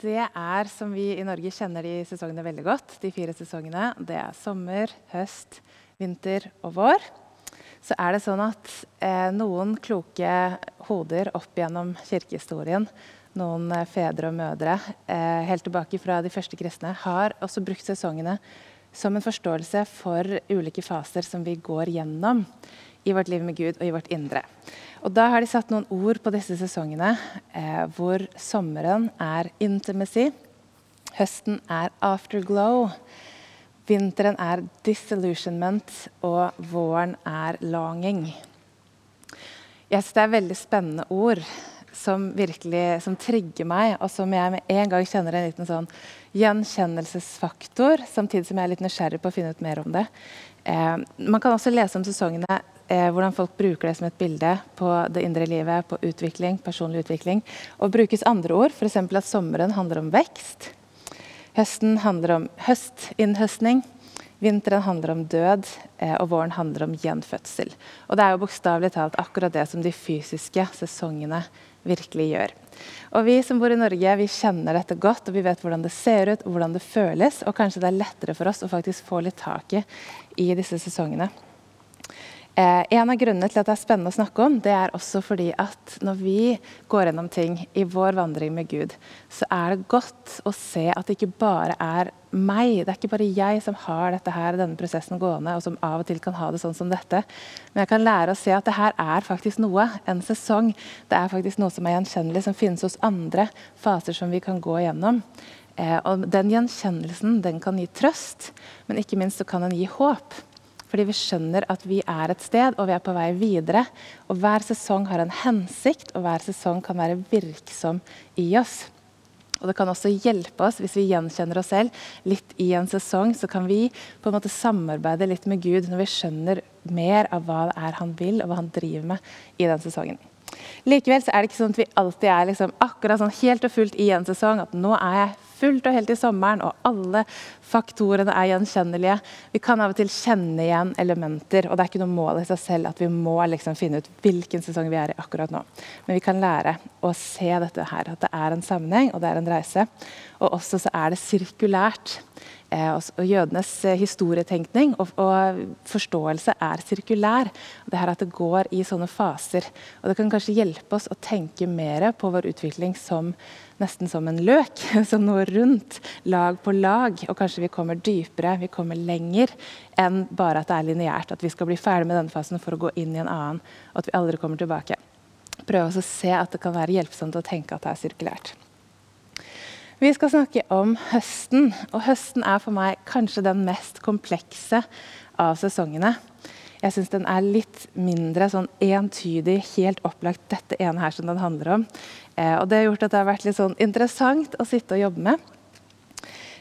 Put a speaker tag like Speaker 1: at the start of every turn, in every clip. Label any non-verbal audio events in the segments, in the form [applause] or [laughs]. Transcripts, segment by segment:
Speaker 1: det er som vi i Norge kjenner de sesongene veldig godt. De fire sesongene. Det er sommer, høst, vinter og vår. Så er det sånn at eh, noen kloke hoder opp gjennom kirkehistorien, noen eh, fedre og mødre eh, helt tilbake fra de første kristne, har også brukt sesongene som en forståelse for ulike faser som vi går gjennom i vårt liv med Gud og i vårt indre. Og Da har de satt noen ord på disse sesongene, eh, hvor sommeren er intimacy, høsten er afterglow, vinteren er disillusionment, og våren er longing. Jeg synes Det er veldig spennende ord som virkelig som trigger meg, og som jeg med en gang kjenner en liten sånn gjenkjennelsesfaktor, samtidig som jeg er litt nysgjerrig på å finne ut mer om det. Eh, man kan også lese om sesongene eh, hvordan folk bruker det som et bilde på det indre livet, på utvikling, personlig utvikling. Og brukes andre ord, f.eks. at sommeren handler om vekst. Høsten handler om høstinnhøstning. Vinteren handler om død, eh, og våren handler om gjenfødsel. Og det er jo bokstavelig talt akkurat det som de fysiske sesongene virkelig gjør. Og Vi som bor i Norge, vi kjenner dette godt, og vi vet hvordan det ser ut, hvordan det føles. Og kanskje det er lettere for oss å faktisk få litt tak i disse sesongene. Eh, en av grunnene til at det er spennende å snakke om, det er også fordi at når vi går gjennom ting i vår vandring med Gud, så er det godt å se at det ikke bare er meg. Det er ikke bare jeg som har dette her, denne prosessen gående, og som av og til kan ha det sånn som dette. Men jeg kan lære å se at det her er faktisk noe. En sesong. Det er faktisk noe som er gjenkjennelig, som finnes hos andre. Faser som vi kan gå gjennom. Eh, og Den gjenkjennelsen den kan gi trøst, men ikke minst så kan den gi håp. Fordi vi skjønner at vi er et sted, og vi er på vei videre. Og hver sesong har en hensikt, og hver sesong kan være virksom i oss. Og det kan også hjelpe oss, hvis vi gjenkjenner oss selv litt i en sesong, så kan vi på en måte samarbeide litt med Gud når vi skjønner mer av hva det er han vil, og hva han driver med i den sesongen. Likevel så er det ikke sånn at vi alltid er liksom akkurat sånn helt og fullt i en sesong. At nå er jeg fullt og helt i sommeren, og alle faktorene er gjenkjennelige. Vi kan av og til kjenne igjen elementer, og det er ikke noe mål i seg selv at vi må liksom finne ut hvilken sesong vi er i akkurat nå. Men vi kan lære å se dette her, at det er en sammenheng og det er en reise. Og også så er det sirkulært. Eh, og jødenes eh, historietenkning og, og, forståelse er sirkulær. Det her at det går i sånne faser. Og det kan kanskje hjelpe oss å tenke mer på vår utvikling som nesten som en løk, [laughs] som noe rundt, lag på lag. Og kanskje vi kommer dypere, vi kommer lenger enn bare at det er lineært. At vi skal bli ferdig med denne fasen for å gå inn i en annen, og at vi aldri kommer tilbake. Prøve å se at det kan være hjelpsomt å tenke at det er sirkulært. Vi skal snakke om høsten, og høsten er for meg kanskje den mest komplekse av sesongene. Jeg syns den er litt mindre sånn entydig, helt opplagt dette ene her som den handler om. Eh, og Det har gjort at det har vært litt sånn interessant å sitte og jobbe med.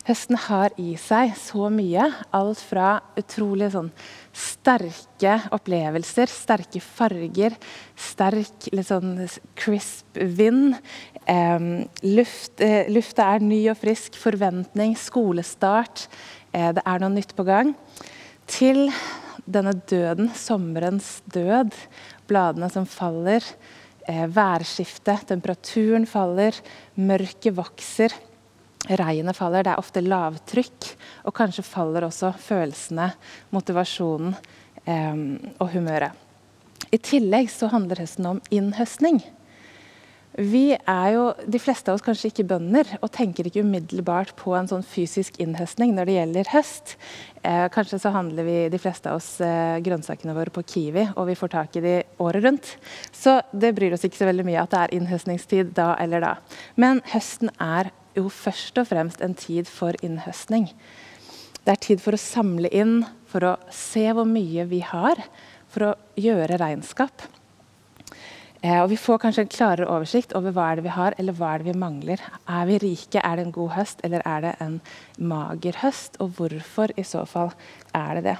Speaker 1: Høsten har i seg så mye. Alt fra utrolig sånn sterke opplevelser, sterke farger, sterk, litt sånn crisp vind. Luft, eh, lufta er ny og frisk, forventning, skolestart. Eh, det er noe nytt på gang. Til denne døden, sommerens død, bladene som faller, eh, værskiftet, temperaturen faller, mørket vokser, regnet faller. Det er ofte lavtrykk, og kanskje faller også følelsene, motivasjonen eh, og humøret. I tillegg så handler høsten om innhøstning. Vi er jo, De fleste av oss kanskje ikke bønder og tenker ikke umiddelbart på en sånn fysisk innhøstning når det gjelder høst. Eh, kanskje så handler vi de fleste av oss eh, grønnsakene våre på Kiwi, og vi får tak i de året rundt. Så det bryr oss ikke så veldig mye at det er innhøstningstid da eller da. Men høsten er jo først og fremst en tid for innhøstning. Det er tid for å samle inn, for å se hvor mye vi har, for å gjøre regnskap. Eh, og Vi får kanskje en klarere oversikt over hva er det vi har, eller hva er det vi mangler. Er vi rike, er det en god høst, eller er det en mager høst? Og hvorfor i så fall er det det?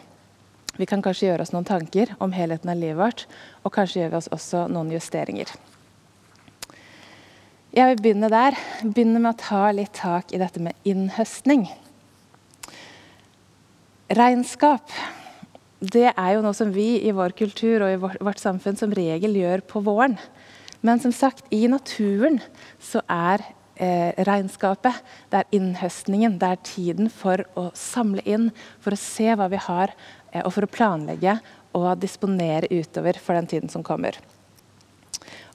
Speaker 1: Vi kan kanskje gjøre oss noen tanker om helheten av livet vårt, og kanskje gjør vi oss også noen justeringer. Jeg vil begynne der. Begynne med å ta litt tak i dette med innhøstning. Regnskap det er jo noe som vi i vår kultur og i vårt, samfunn som regel gjør på våren. Men som sagt, i naturen så er eh, regnskapet, det er innhøstningen, det er tiden for å samle inn, for å se hva vi har, eh, og for å planlegge og disponere utover for den tiden som kommer.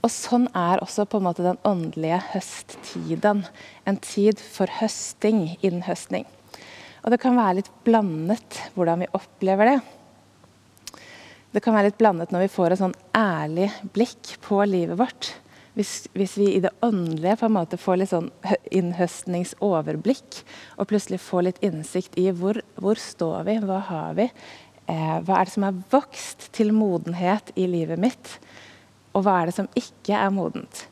Speaker 1: Og Sånn er også på en måte den åndelige høsttiden. En tid for høsting, innhøstning. Og det kan være litt blandet hvordan vi opplever det. Det kan være litt blandet når vi får et sånn ærlig blikk på livet vårt. Hvis, hvis, vi i det åndelige på en måte får litt sånn innhøstningsoverblikk, og plutselig får litt innsikt i hvor, hvor står vi, hva har vi, eh, hva er det som er vokst til modenhet i livet mitt, og hva er det som ikke er modent.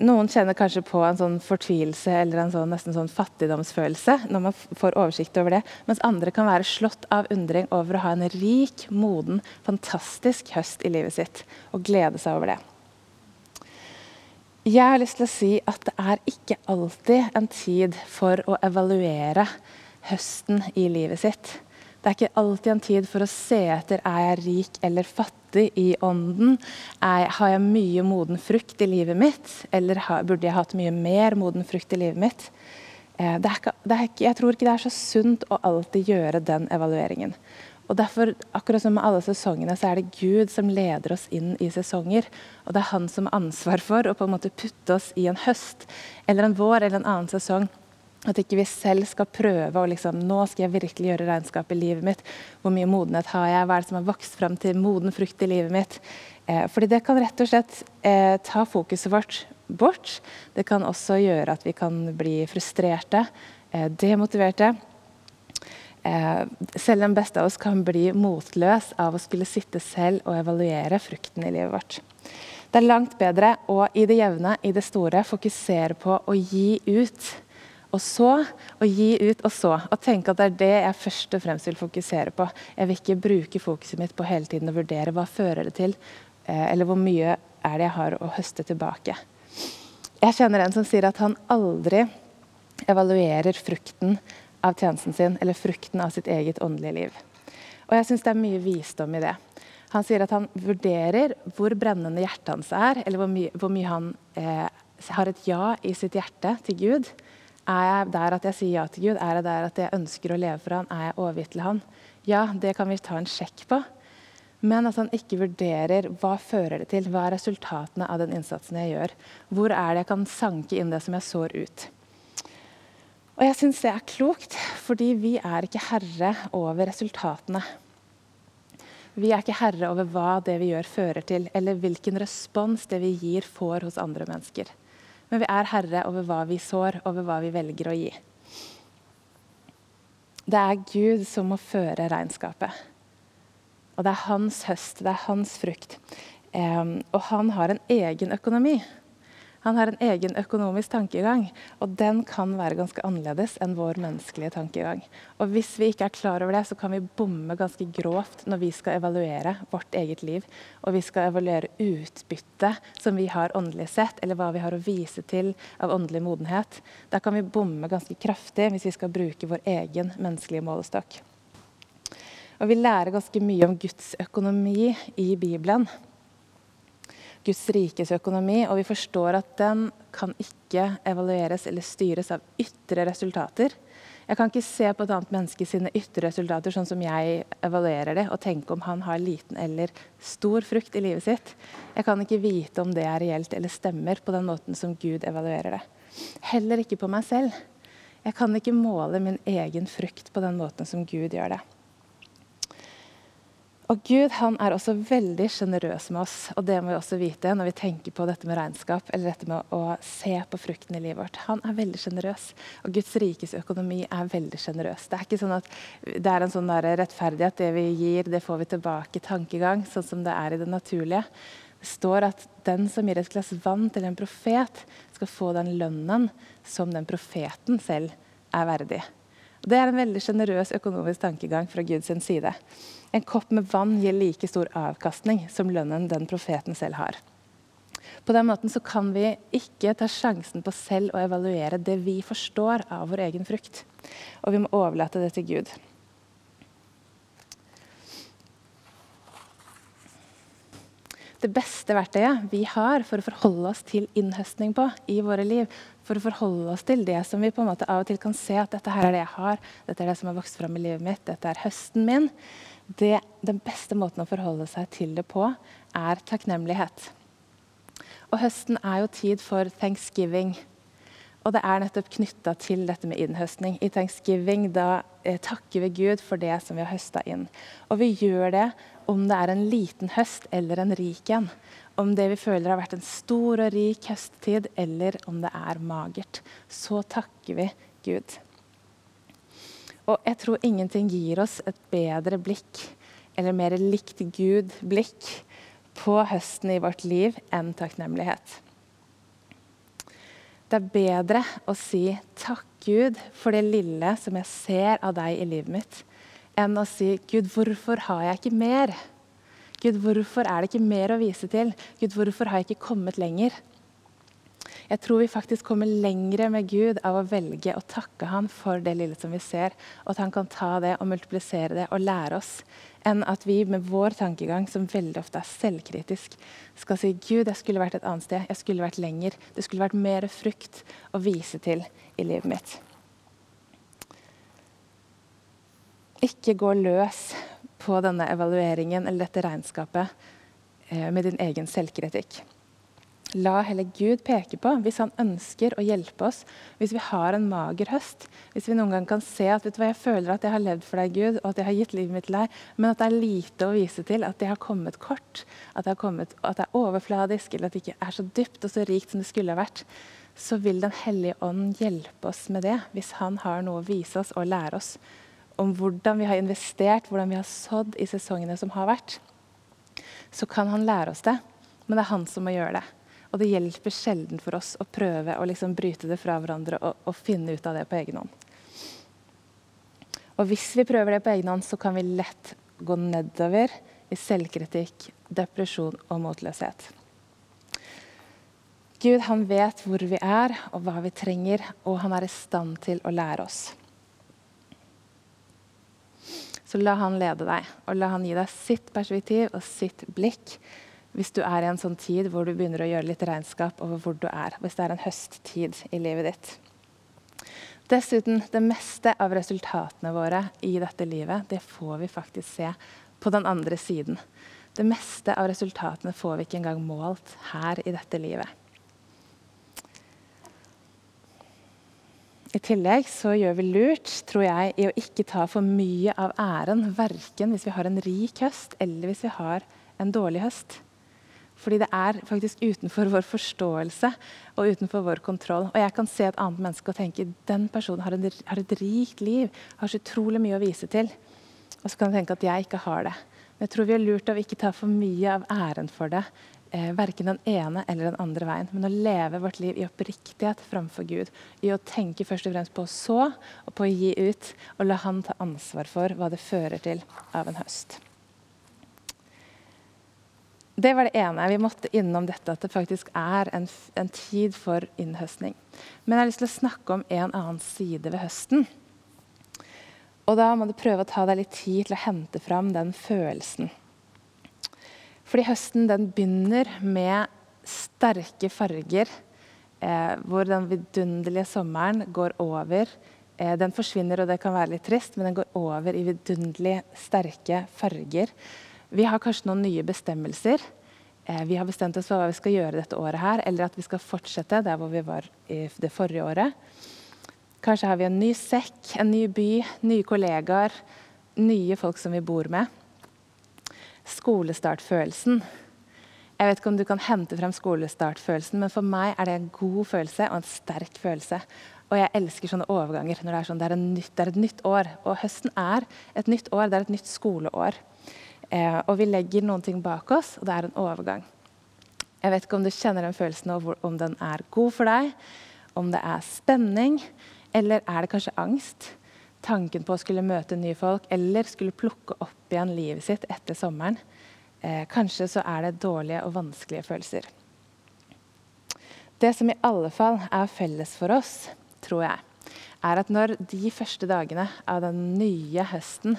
Speaker 1: Noen kjenner kanskje på en sånn fortvilelse eller en sånn, nesten sånn fattigdomsfølelse når man får oversikt over det, mens andre kan være slått av undring over å ha en rik, moden, fantastisk høst i livet sitt og glede seg over det. Jeg har lyst til å si at det er ikke alltid en tid for å evaluere høsten i livet sitt. Det er ikke alltid en tid for å se etter er jeg rik eller fattig i ånden. Er, har jeg mye moden frukt i livet mitt, eller har, burde jeg hatt mye mer moden frukt i livet mitt? Eh, ikke, ikke, jeg tror ikke det er så sunt å alltid gjøre den evalueringen. Og derfor, akkurat som med alle sesongene, så er det Gud som leder oss inn i sesonger. Og det er han som har ansvar for å på en måte putte oss i en høst eller en vår eller en annen sesong. At ikke vi selv skal prøve å liksom, nå skal jeg virkelig gjøre regnskap i livet mitt. Hvor mye modenhet har jeg? Hva er det som har vokst fram til moden frukt i livet mitt? Eh, fordi det kan rett og slett eh, ta fokuset vårt bort. Det kan også gjøre at vi kan bli frustrerte, eh, demotiverte. Eh, selv den beste av oss kan bli motløs av å skulle sitte selv og evaluere frukten i livet vårt. Det er langt bedre å i det jevne, i det store, fokusere på å gi ut. Og så, og gi ut og så. Og tenke at det er det jeg først og fremst vil fokusere på. Jeg vil ikke bruke fokuset mitt på hele tiden å vurdere hva fører det til, eh, eller hvor mye er det jeg har å høste tilbake. Jeg kjenner en som sier at han aldri evaluerer frukten av tjenesten sin, eller frukten av sitt eget åndelige liv. Og jeg syns det er mye visdom i det. Han sier at han vurderer hvor brennende hjertet hans er, eller hvor, my hvor mye han eh, har et ja i sitt hjerte til Gud. Er jeg der at jeg sier ja til Gud? Er jeg der at jeg ønsker å leve for Han? Er jeg overgitt til Han? Ja, det kan vi ta en sjekk på. Men at han ikke vurderer hva fører det til, hva er resultatene av den innsatsen jeg gjør. Hvor er det jeg kan sanke inn det som jeg sår ut. Og jeg syns det er klokt, fordi vi er ikke herre over resultatene. Vi er ikke herre over hva det vi gjør, fører til, eller hvilken respons det vi gir, får hos andre mennesker. Men vi er herre over hva vi sår, over hva vi velger å gi. Det er Gud som må føre regnskapet. Og det er hans høst, det er hans frukt. Um, og han har en egen økonomi. Han har en egen økonomisk tankegang, og den kan være ganske annerledes enn vår menneskelige tankegang. Og Hvis vi ikke er klar over det, så kan vi bomme ganske grovt når vi skal evaluere vårt eget liv, og vi skal evaluere utbyttet som vi har åndelig sett, eller hva vi har å vise til av åndelig modenhet. Da kan vi bomme ganske kraftig hvis vi skal bruke vår egen menneskelige målestokk. Og Vi lærer ganske mye om Guds økonomi i Bibelen. Guds rikes økonomi, og vi forstår at den kan ikke evalueres eller styres av ytre resultater. Jeg kan ikke se på et annet menneske sine ytre resultater sånn som jeg evaluerer det, og tenke om han har liten eller stor frukt i livet sitt. Jeg kan ikke vite om det er reelt eller stemmer på den måten som Gud evaluerer det. Heller ikke på meg selv. Jeg kan ikke måle min egen frukt på den måten som Gud gjør det. Og Gud han er også veldig sjenerøs med oss, og det må vi også vite når vi tenker på dette med regnskap eller dette med å se på frukten i livet vårt. Han er veldig sjenerøs, og Guds rikes økonomi er veldig sjenerøs. Det er ikke sånn at det er en sånn rettferdighet, det vi gir, det får vi tilbake tankegang, sånn som det er i det naturlige. Det står at den som gir et glass vann til en profet, skal få den lønnen som den profeten selv er verdig. Det er en veldig sjenerøs økonomisk tankegang fra Guds side. En kopp med vann gir like stor avkastning som lønnen den profeten selv har. På den måten så kan vi ikke ta sjansen på selv å evaluere det vi forstår av vår egen frukt. Og vi må overlate det til Gud. Det beste verktøyet vi har for å forholde oss til innhøstning på i våre liv. For å forholde oss til det som vi på en måte av og til kan se at dette her er det jeg har, dette er det som har vokst fram i livet mitt, dette er høsten min. Det, den beste måten å forholde seg til det på, er takknemlighet. Og høsten er jo tid for thanksgiving. Og det er nettopp knytta til dette med innhøstning. I thanksgiving da eh, takker vi Gud for det som vi har høsta inn. Og vi gjør det om det er en liten høst eller en rik en. Om det vi føler har vært en stor og rik høsttid, eller om det er magert. Så takker vi Gud. Og jeg tror ingenting gir oss et bedre blikk, eller mer likt Gud-blikk, på høsten i vårt liv enn takknemlighet. Det er bedre å si 'takk, Gud, for det lille som jeg ser av deg i livet mitt', enn å si 'Gud, hvorfor har jeg ikke mer'? Gud, hvorfor er det ikke mer å vise til? Gud, hvorfor har jeg ikke kommet lenger? Jeg tror vi faktisk kommer lengre med Gud av å velge å takke Han for det lille som vi ser, og at Han kan ta det og multiplisere det og lære oss, enn at vi med vår tankegang, som veldig ofte er selvkritisk, skal si Gud, jeg skulle vært et annet sted, jeg skulle vært lenger. Det skulle vært mer frukt å vise til i livet mitt. Ikke gå løs på denne evalueringen eller dette regnskapet eh, med din egen selvkritikk. La heller Gud peke på hvis han ønsker å hjelpe oss. Hvis vi har en mager høst. Hvis vi noen gang kan se at vet du hva, jeg føler at jeg har levd for deg, Gud, og at jeg har gitt livet mitt til deg, men at det er lite å vise til. At det har kommet kort. At det, kommet, at det er overfladisk, eller at det ikke er så dypt og så rikt som det skulle ha vært. Så vil Den hellige ånd hjelpe oss med det, hvis han har noe å vise oss og lære oss om hvordan vi har investert, hvordan vi har sådd i sesongene som har vært. Så kan han lære oss det, men det er han som må gjøre det. Og det hjelper sjelden for oss å prøve å liksom bryte det fra hverandre og, og, finne ut av det på egen hånd. Og hvis vi prøver det på egen hånd, så kan vi lett gå nedover i selvkritikk, depresjon og motløshet. Gud han vet hvor vi er og hva vi trenger, og han er i stand til å lære oss. Så la han lede deg, og la han gi deg sitt perspektiv og sitt blikk hvis du er i en sånn tid hvor du begynner å gjøre litt regnskap over hvor du er. Hvis det er en høsttid i livet ditt. Dessuten, det meste av resultatene våre i dette livet, det får vi faktisk se på den andre siden. Det meste av resultatene får vi ikke engang målt her i dette livet. I tillegg så gjør vi lurt tror jeg, i å ikke ta for mye av æren, verken hvis vi har en rik høst eller hvis vi har en dårlig høst. Fordi det er faktisk utenfor vår forståelse og utenfor vår kontroll. Og jeg kan se et annet menneske og tenke den personen har, en, har et rikt liv, har så utrolig mye å vise til. Og så kan jeg tenke at jeg ikke har det. Men jeg tror vi er lurt av ikke ta for mye av æren for det. Eh, verken den ene eller den andre veien. Men å leve vårt liv i oppriktighet framfor Gud. I å tenke først og fremst på å så og på å gi ut. Og la Han ta ansvar for hva det fører til av en høst. Det var det ene. Vi måtte innom dette at det faktisk er en, en, tid for innhøstning. Men jeg har lyst til å snakke om en annen side ved høsten. Og da må du prøve å ta deg litt tid til å hente fram den følelsen. Fordi høsten den begynner med sterke farger. Eh, hvor den vidunderlige sommeren går over. Eh, den forsvinner, og det kan være litt trist, men den går over i vidunderlig sterke farger. Vi har kanskje noen nye bestemmelser. Eh, vi har bestemt oss for hva vi skal gjøre dette året, her, eller at vi skal fortsette der hvor vi var i det forrige året. Kanskje har vi en ny sekk, en ny by, nye kollegaer, nye folk som vi bor med. Skolestartfølelsen. Jeg vet ikke om du kan hente frem skolestartfølelsen, men for meg er det en god følelse og en sterk følelse. Og jeg elsker sånne overganger. når Det er sånn, det er, nytt, det er et nytt år. Og høsten er et nytt år. Det er et nytt skoleår. Eh, og vi legger noen ting bak oss, og det er en overgang. Jeg vet ikke om du kjenner den følelsen, om den er god for deg, om det er spenning, eller er det kanskje angst? Tanken på å skulle møte nye folk eller skulle plukke opp igjen livet sitt etter sommeren. Eh, kanskje så er det dårlige og vanskelige følelser. Det som i alle fall er felles for oss, tror jeg, er at når de første dagene av den nye høsten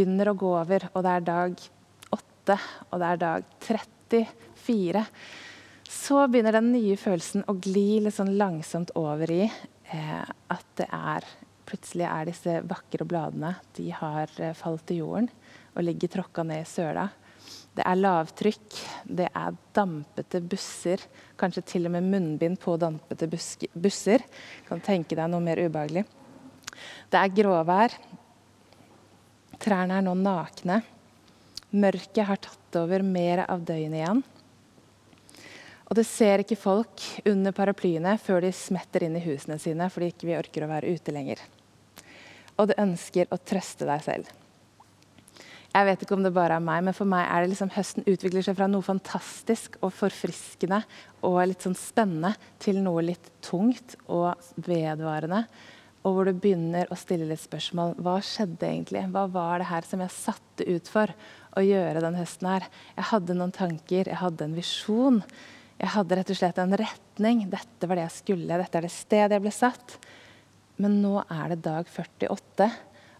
Speaker 1: begynner å gå over, og det er dag 8, og det er dag 13, 84, så begynner den nye følelsen å gli litt sånn langsomt over i eh, at det er Plutselig er disse vakre bladene de har eh, falt til jorden og ligger tråkka ned i søla. Det er lavtrykk, det er dampete busser, kanskje til og med munnbind på dampete busser. Kan tenke deg noe mer ubehagelig. Det er gråvær. Trærne er nå nakne. Mørket har tatt over mer av døgnet igjen. Og det ser ikke folk under paraplyene før de smetter inn i husene sine fordi ikke vi orker å være ute lenger. Og du ønsker å trøste deg selv. Jeg vet ikke om det bare er meg, men for meg er det liksom høsten utvikler seg fra noe fantastisk og forfriskende og litt sånn spennende til noe litt tungt og vedvarende. Og hvor du begynner å stille litt spørsmål. Hva skjedde egentlig? Hva var det her som jeg satte ut for å gjøre den høsten her? Jeg hadde noen tanker, jeg hadde en visjon. Jeg hadde rett og slett en retning. Dette var det jeg skulle. Dette er det stedet jeg ble satt. Men nå er det dag 48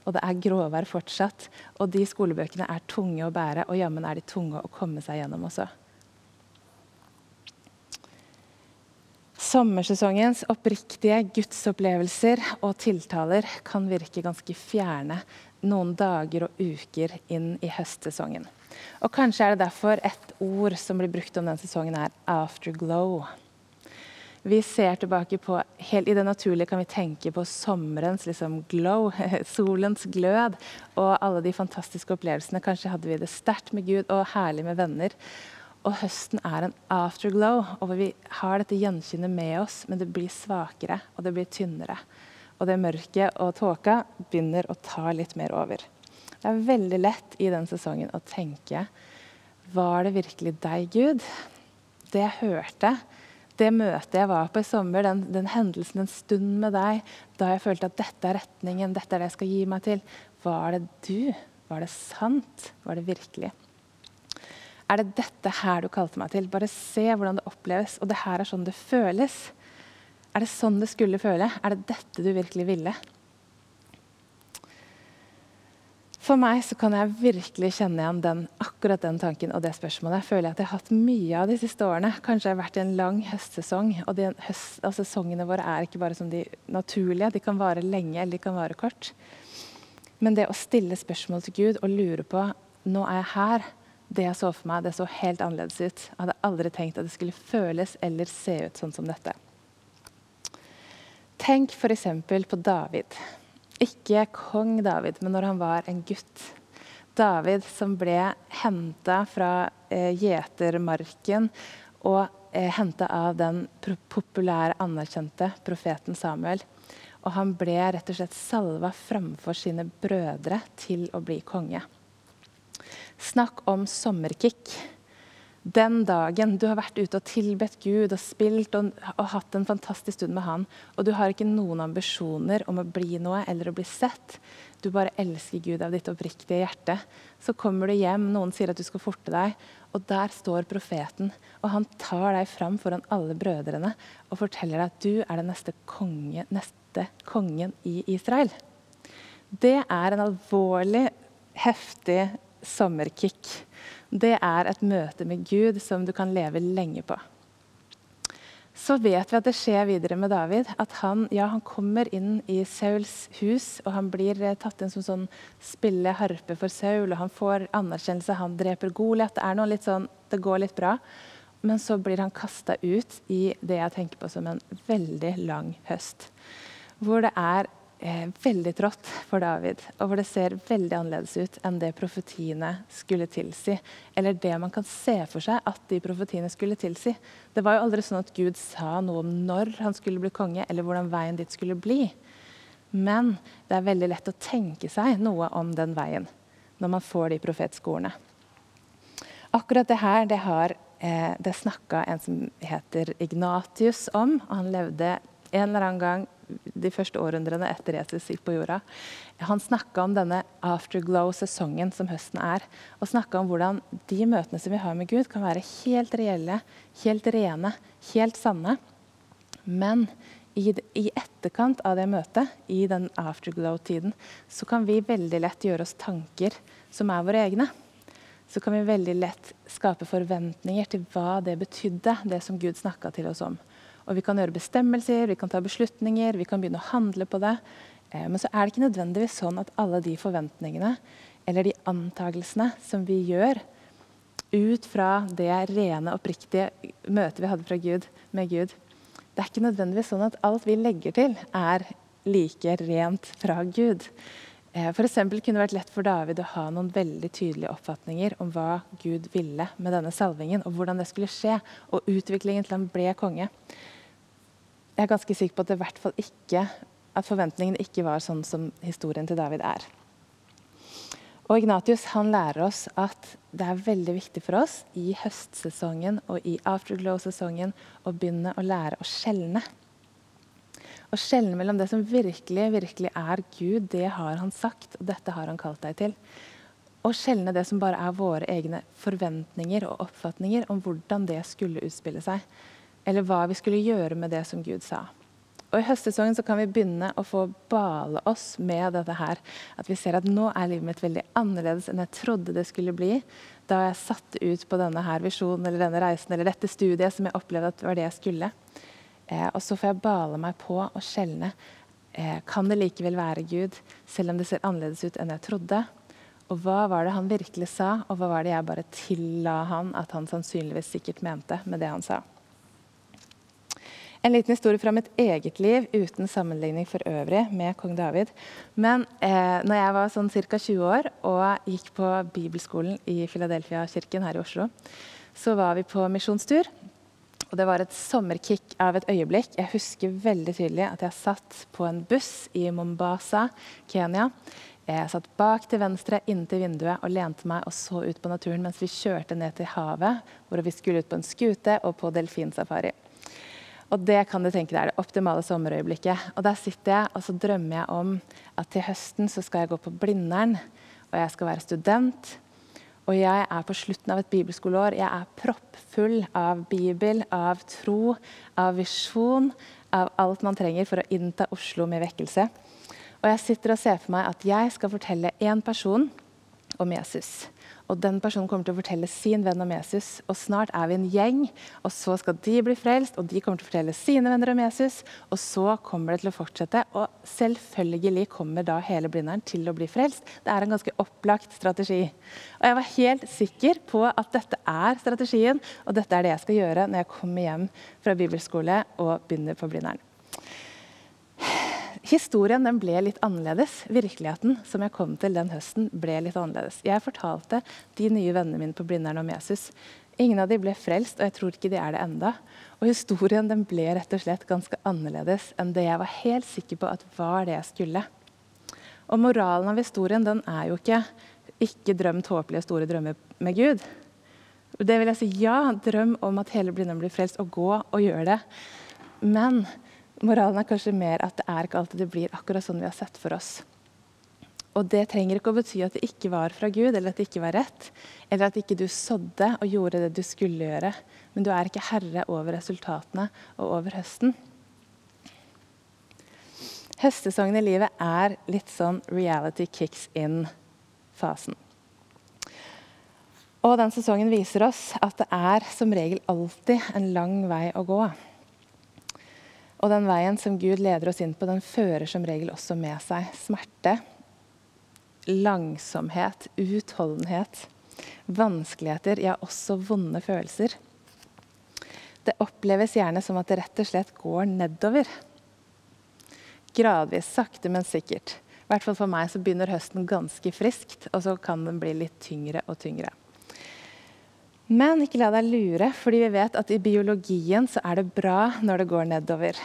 Speaker 1: og det er gråvær fortsatt. Og de skolebøkene er tunge å bære, og jammen er de tunge å komme seg gjennom også. Sommersesongens oppriktige gudsopplevelser og tiltaler kan virke ganske fjerne noen dager og uker inn i høstsesongen. Og Kanskje er det derfor et ord som blir brukt om den sesongen, er 'afterglow'. Vi ser tilbake på helt I det naturlige kan vi tenke på sommerens liksom, glow, [laughs] solens glød, og alle de fantastiske opplevelsene. Kanskje hadde vi det sterkt med Gud og herlig med venner. Og høsten er en afterglow, og vi har dette gjensynet med oss, men det blir svakere og det blir tynnere. Og det mørket og tåka begynner å ta litt mer over. Det er veldig lett i den sesongen å tenke Var det virkelig deg, Gud? Det jeg hørte, det møtet jeg var på i sommer, den, den, hendelsen, en stund med deg, da jeg følte at dette er retningen, dette er det jeg skal gi meg til, var det du? Var det sant? Var det virkelig? Er det dette her du kalte meg til? Bare se hvordan det oppleves. Og det her er sånn det føles. Er det sånn det skulle føle? Er det dette du virkelig ville? For meg så kan jeg virkelig kjenne igjen den, akkurat den tanken og det spørsmålet. Jeg føler at jeg har hatt mye av de siste årene. Kanskje jeg har vært i en lang høstsesong. Og de høst, og sesongene våre er ikke bare som de naturlige. De kan vare lenge eller de kan vare kort. Men det å stille spørsmål til Gud og lure på nå er jeg her. Det jeg så for meg, det så helt annerledes ut. Jeg hadde aldri tenkt at det skulle føles eller se ut sånn som dette. Tenk f.eks. på David. Ikke kong David, men når han var en gutt. David som ble henta fra eh, gjetermarken og eh, henta av den populære, anerkjente profeten Samuel. Og han ble rett og slett salva framfor sine brødre til å bli konge. Snakk om sommerkick. Den dagen du har vært ute og tilbedt Gud og spilt og, og, hatt en fantastisk stund med Han, og du har ikke noen ambisjoner om å bli noe eller å bli sett, du bare elsker Gud av ditt oppriktige hjerte, så kommer du hjem, noen sier at du skal forte deg, og der står profeten. Og han tar deg fram foran alle brødrene og forteller deg at du er den neste, konge, neste kongen i Israel. Det er en alvorlig, heftig sommerkick det er et møte med Gud som du kan leve lenge på. Så vet vi at det skjer videre med David. At han, ja, han kommer inn i Sauls hus, og han blir eh, tatt inn som sånn spille harpe for Saul. og Han får anerkjennelse, han dreper Goliat. Det er noe litt sånn, det går litt bra. Men så blir han kasta ut i det jeg tenker på som en veldig lang høst. Hvor det er eh, veldig trått for David, og hvor det ser veldig annerledes ut enn det profetiene skulle tilsi. Eller det man kan se for seg at de profetiene skulle tilsi. Det var jo aldri sånn at Gud sa noe om når han skulle bli konge, eller hvordan veien dit skulle bli. Men det er veldig lett å tenke seg noe om den veien når man får de profetiske ordene. Akkurat det her det har eh, det snakka en som heter Ignatius om. og Han levde en eller annen gang de første århundrene etter Jesus gikk på jorda. Han snakka om denne afterglow-sesongen som høsten er. Og snakka om hvordan de møtene som vi har med Gud, kan være helt reelle, helt rene, helt sanne. Men i, i etterkant av det møtet, i den afterglow-tiden, så kan vi veldig lett gjøre oss tanker som er våre egne. så kan vi veldig lett skape forventninger til hva det betydde, det som Gud snakka til oss om. Og vi kan gjøre bestemmelser, vi kan ta beslutninger, vi kan begynne å handle på det. Eh, men så er det ikke nødvendigvis sånn at alle de forventningene eller de antagelsene som vi gjør ut fra det rene, oppriktige møtet vi hadde fra Gud, med Gud Det er ikke nødvendigvis sånn at alt vi legger til, er like rent fra Gud. Eh, for kunne det vært lett for David å ha noen veldig tydelige oppfatninger om hva Gud ville med denne salvingen, og hvordan det skulle skje, og utviklingen til han ble konge. Jeg er ganske sikker på at det hvert fall ikke at forventningene ikke var sånn som historien til David er. Og Ignatius han lærer oss at det er veldig viktig for oss i høstsesongen og i afterglow-sesongen å begynne å lære å skjelne. Å skjelne mellom det som virkelig, virkelig er Gud, det har han sagt, og dette har han kalt deg til. Å skjelne det som bare er våre egne forventninger og oppfatninger om hvordan det skulle utspille seg. Eller hva vi skulle gjøre med det som Gud sa. Og I høstsesongen så kan vi begynne å få bale oss med dette her. At vi ser at nå er livet mitt veldig annerledes enn jeg trodde det skulle bli da jeg satte ut på denne her visjonen eller denne reisen eller dette studiet som jeg opplevde at var det jeg skulle. Eh, og så får jeg bale meg på og skjelne. Eh, kan det likevel være Gud, selv om det ser annerledes ut enn jeg trodde? Og hva var det han virkelig sa, og hva var det jeg bare tilla han at han sannsynligvis sikkert mente med det han sa? En liten historie fra mitt eget liv uten sammenligning for øvrig med kong David. Men eh, når jeg var sånn ca. 20 år og gikk på bibelskolen i Philadelphia-kirken her i Oslo, så var vi på misjonstur. Og det var et sommerkick av et øyeblikk. Jeg husker veldig tydelig at jeg satt på en buss i Mombasa, Kenya. Jeg satt bak til venstre inntil vinduet og lente meg og så ut på naturen mens vi kjørte ned til havet, hvor vi skulle ut på en skute og på delfinsafari. Og det kan du tenke deg er det optimale sommerøyeblikket. Og der sitter jeg og så drømmer jeg om at til høsten så skal jeg gå på Blindern, og jeg skal være student. Og jeg er på slutten av et bibelskoleår. Jeg er proppfull av Bibel, av tro, av visjon, av alt man trenger for å innta Oslo med vekkelse. Og jeg sitter og ser for meg at jeg skal fortelle én person om Jesus. Og den personen kommer til å fortelle sin venn om Jesus. Og snart er vi en gjeng, og så skal de bli frelst, og de kommer til å fortelle sine venner om Jesus. Og så kommer det til å fortsette, og selvfølgelig kommer da hele Blindern til å bli frelst. Det er en ganske opplagt strategi. Og jeg var helt sikker på at dette er strategien, og dette er det jeg skal gjøre når jeg kommer hjem fra bibelskole og begynner på Blindern. Historien den ble litt annerledes. Virkeligheten som jeg kom til den høsten, ble litt annerledes. Jeg fortalte de nye vennene mine på Blindern om Jesus. Ingen av de ble frelst, og jeg tror ikke de er det enda. Og historien den ble rett og slett ganske annerledes enn det jeg var helt sikker på at var det jeg skulle. Og moralen av historien den er jo ikke 'ikke drøm tåpelige store drømmer med Gud'. Det vil jeg si ja, drøm om at hele Blindern blir frelst, og gå og gjør det. Men Moralen er kanskje mer at det er ikke alltid det blir akkurat sånn vi har sett for oss. Og det trenger ikke å bety at det ikke var fra Gud, eller at det ikke var rett, eller at ikke du sådde og gjorde det du skulle gjøre. Men du er ikke herre over resultatene og over høsten. Høstesongen i livet er litt sånn reality kicks in-fasen. Og den sesongen viser oss at det er som regel alltid en lang vei å gå. Og den veien som Gud leder oss inn på, den fører som regel også med seg smerte, langsomhet, utholdenhet, vanskeligheter, ja, også vonde følelser. Det oppleves gjerne som at det rett og slett går nedover. Gradvis, sakte, men sikkert. I hvert fall for meg så begynner høsten ganske friskt, og så kan den bli litt tyngre og tyngre. Men ikke la deg lure, fordi vi vet at i biologien så er det bra når det går nedover.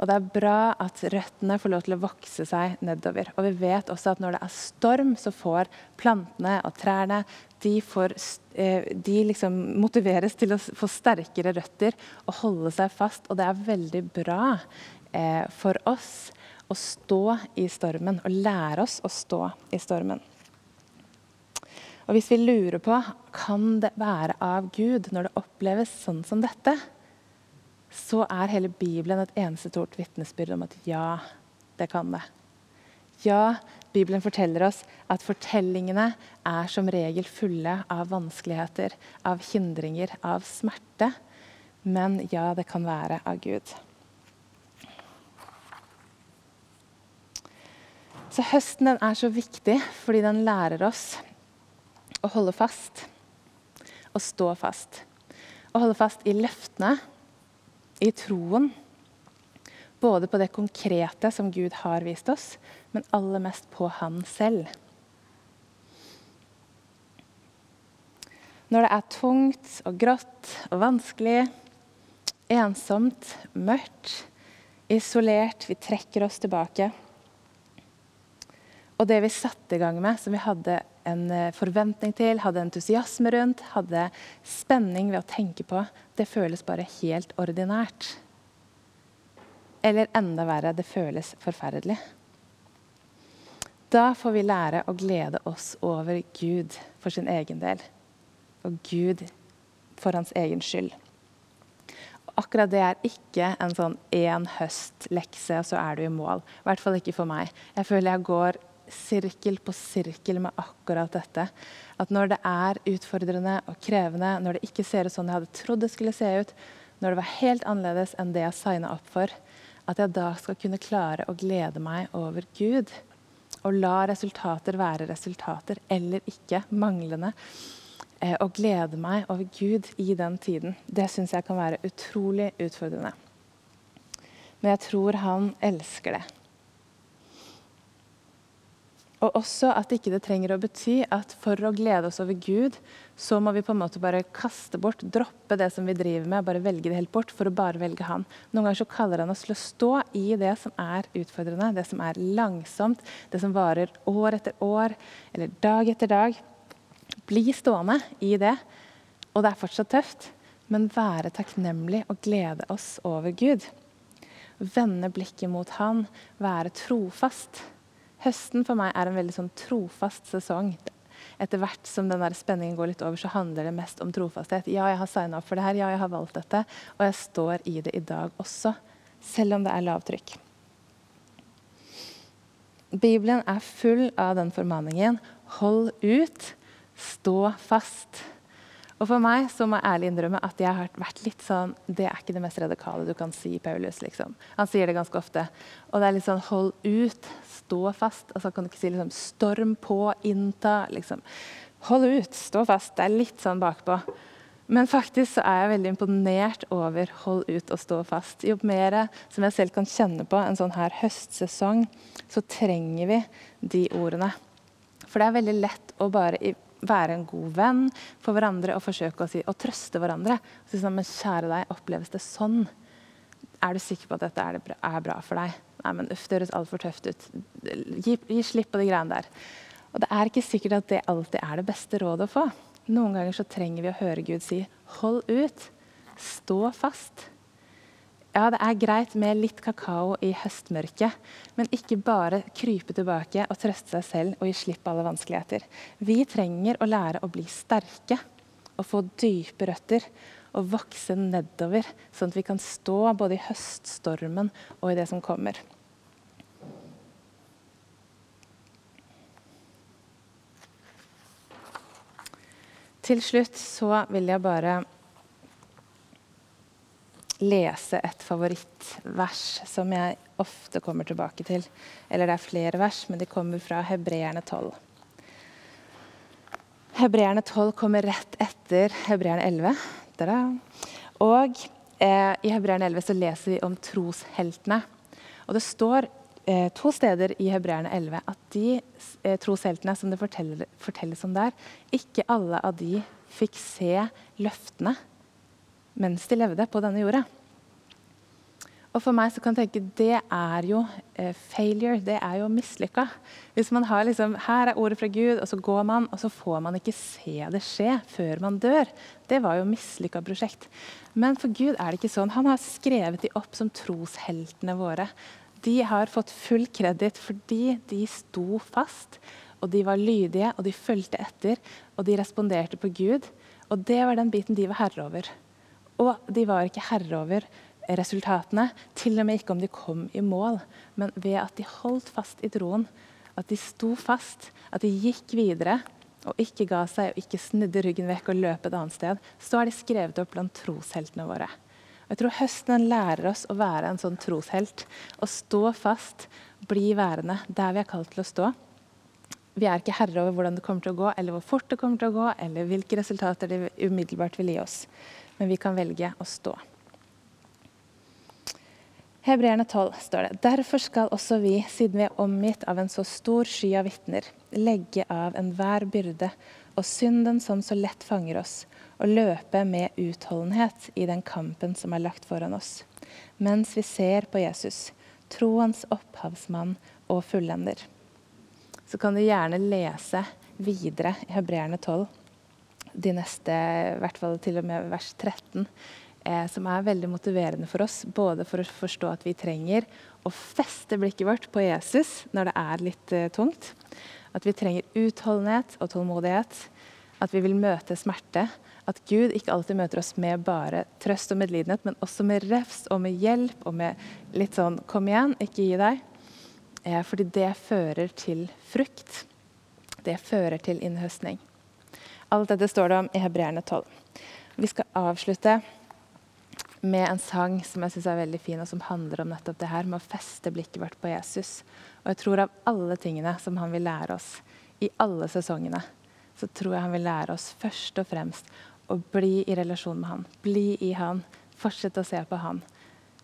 Speaker 1: Og det er bra at røttene får lov til å vokse seg nedover. Og vi vet også at når det er storm, så får plantene og trærne de, får, eh, de liksom motiveres til å få sterkere røtter og holde seg fast. Og det er veldig bra eh, for oss å stå i stormen og lære oss å stå i stormen. Og hvis vi lurer på kan det være av Gud når det oppleves sånn som dette, så er hele Bibelen et eneste stort vitnesbyrd om at ja, det kan det. Ja, Bibelen forteller oss at fortellingene er som regel fulle av vanskeligheter, av hindringer, av smerte. Men ja, det kan være av Gud. Så høsten er så viktig fordi den lærer oss å holde fast. Å stå fast. Å holde fast i løftene, i troen. Både på det konkrete som Gud har vist oss, men aller mest på Han selv. Når det er tungt og grått og vanskelig, ensomt, mørkt, isolert, vi trekker oss tilbake og det vi satte i gang med, som vi hadde en eh, forventning til, hadde entusiasme rundt, hadde spenning ved å tenke på, det føles bare helt ordinært. Eller enda verre, det føles forferdelig. Da får vi lære å glede oss over Gud for sin egen del. Og Gud for hans egen skyld. Og akkurat det er ikke en sånn én høst-lekse, og så er du i mål. I hvert fall ikke for meg. Jeg føler jeg går sirkel på sirkel med akkurat dette. At når det er utfordrende og krevende, når det ikke ser ut sånn jeg hadde trodd det skulle se ut, når det var helt annerledes enn det jeg signa opp for, at jeg da skal kunne klare å glede meg over Gud. Og la resultater være resultater, eller ikke manglende. Eh, og glede meg over Gud i den tiden. Det syns jeg kan være utrolig utfordrende. Men jeg tror han elsker det. Og også at ikke det trenger å bety at for å glede oss over Gud, så må vi på en måte bare kaste bort, droppe det som vi driver med, bare velge det helt bort for å bare velge Han. Noen ganger så kaller han oss til å stå i det som er utfordrende, det som er langsomt, det som varer år etter år eller dag etter dag. Bli stående i det. Og det er fortsatt tøft, men være takknemlig og glede oss over Gud. Vende blikket mot Han, være trofast. Høsten for meg er en veldig sånn trofast sesong. Etter hvert som den der spenningen går litt over, så handler det mest om trofasthet. Ja, jeg har signa opp for det her, ja, jeg har valgt dette, og jeg står i det i dag også. Selv om det er lavtrykk. Bibelen er full av den formaningen. Hold ut, stå fast. Og for meg så må jeg ærlig innrømme at jeg har vært litt sånn Det er ikke det mest radikale du kan si, Paulus. liksom. Han sier det ganske ofte. Og det er litt sånn hold ut, stå fast. Altså kan du ikke si liksom storm på, innta. liksom. Hold ut, stå fast. Det er litt sånn bakpå. Men faktisk så er jeg veldig imponert over hold ut og stå fast. Jo mer som jeg selv kan kjenne på en sånn her høstsesong, så trenger vi de ordene. For det er veldig lett å bare være en god venn for hverandre og forsøke å, si, å trøste hverandre. Si sånn, men kjære deg, oppleves det sånn? Er du sikker på at dette er, bra, er bra for deg? Nei, men uff, det høres altfor tøft ut. Gi, gi, slipp på de greiene der. Og det er ikke sikkert at det alltid er det beste rådet å få. Noen ganger så trenger vi å høre Gud si 'hold ut', stå fast. Ja, det er greit med litt kakao i høstmørket, men ikke bare krype tilbake og trøste seg selv og gi slipp alle vanskeligheter. Vi trenger å lære å bli sterke og få dype røtter og vokse nedover, sånn at vi kan stå både i høststormen og i det som kommer. Til slutt så vil jeg bare lese et favorittvers som jeg ofte kommer tilbake til. Eller det er flere vers, men de kommer fra Hebreerne 12. Hebreerne 12 kommer rett etter Hebreerne 11. Da-da. Og eh, i Hebreerne 11 så leser vi om trosheltene. Og det står eh, to steder i Hebreerne 11 at de eh, trosheltene som det fortelles om der, ikke alle av de fikk se løftene mens de levde på denne jorda. Og for meg så kan jeg tenke det er jo eh, failure, det er jo mislykka. Hvis man har liksom, Her er ordet fra Gud, og så går man, og så får man ikke se det skje før man dør. Det var jo mislykka prosjekt. Men for Gud er det ikke sånn. Han har skrevet de opp som trosheltene våre. De har fått full kreditt fordi de sto fast, og de var lydige, og de fulgte etter, og de responderte på Gud. Og det var den biten de var herre over. Og de var ikke herre over resultatene, til og med ikke om de kom i mål, men ved at de holdt fast i troen. at de sto fast, at de gikk videre og ikke ga seg og ikke snudde ryggen vekk og løp et annet sted, så er de skrevet opp blant trosheltene våre. Og jeg tror Høsten lærer oss å være en sånn troshelt. Å stå fast, bli værende der vi er kalt til å stå. Vi er ikke herre over hvordan det kommer til å gå, eller hvor fort det kommer til å gå, eller hvilke resultater det umiddelbart vil gi oss. Men vi kan velge å stå. Hebreerne 12 står det Derfor skal også vi, siden vi er omgitt av en så stor sky av vitner, legge av enhver byrde og synden som så lett fanger oss, og løpe med utholdenhet i den kampen som er lagt foran oss, mens vi ser på Jesus, troens opphavsmann og fullender. Så kan du gjerne lese videre i Hebreerne 12, de neste, i hvert fall til og med vers 13 eh, som er veldig motiverende for oss. Både for å forstå at vi trenger å feste blikket vårt på Jesus når det er litt eh, tungt. At vi trenger utholdenhet og tålmodighet. At vi vil møte smerte. At Gud ikke alltid møter oss med bare trøst og medlidenhet, men også med refs og med hjelp og med litt sånn 'kom igjen, ikke gi deg'. Eh, fordi det fører til frukt. Det fører til innhøstning. Alt dette står det om i Hebreerne 12. Vi skal avslutte med en sang som jeg synes er veldig fin, og som handler om nettopp det her med å feste blikket vårt på Jesus. Og jeg tror av alle tingene som han vil lære oss i alle sesongene, så tror jeg han vil lære oss først og fremst å bli i relasjon med han. Bli i han. Fortsette å se på han.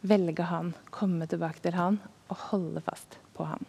Speaker 1: Velge han. Komme tilbake til han og holde fast på han.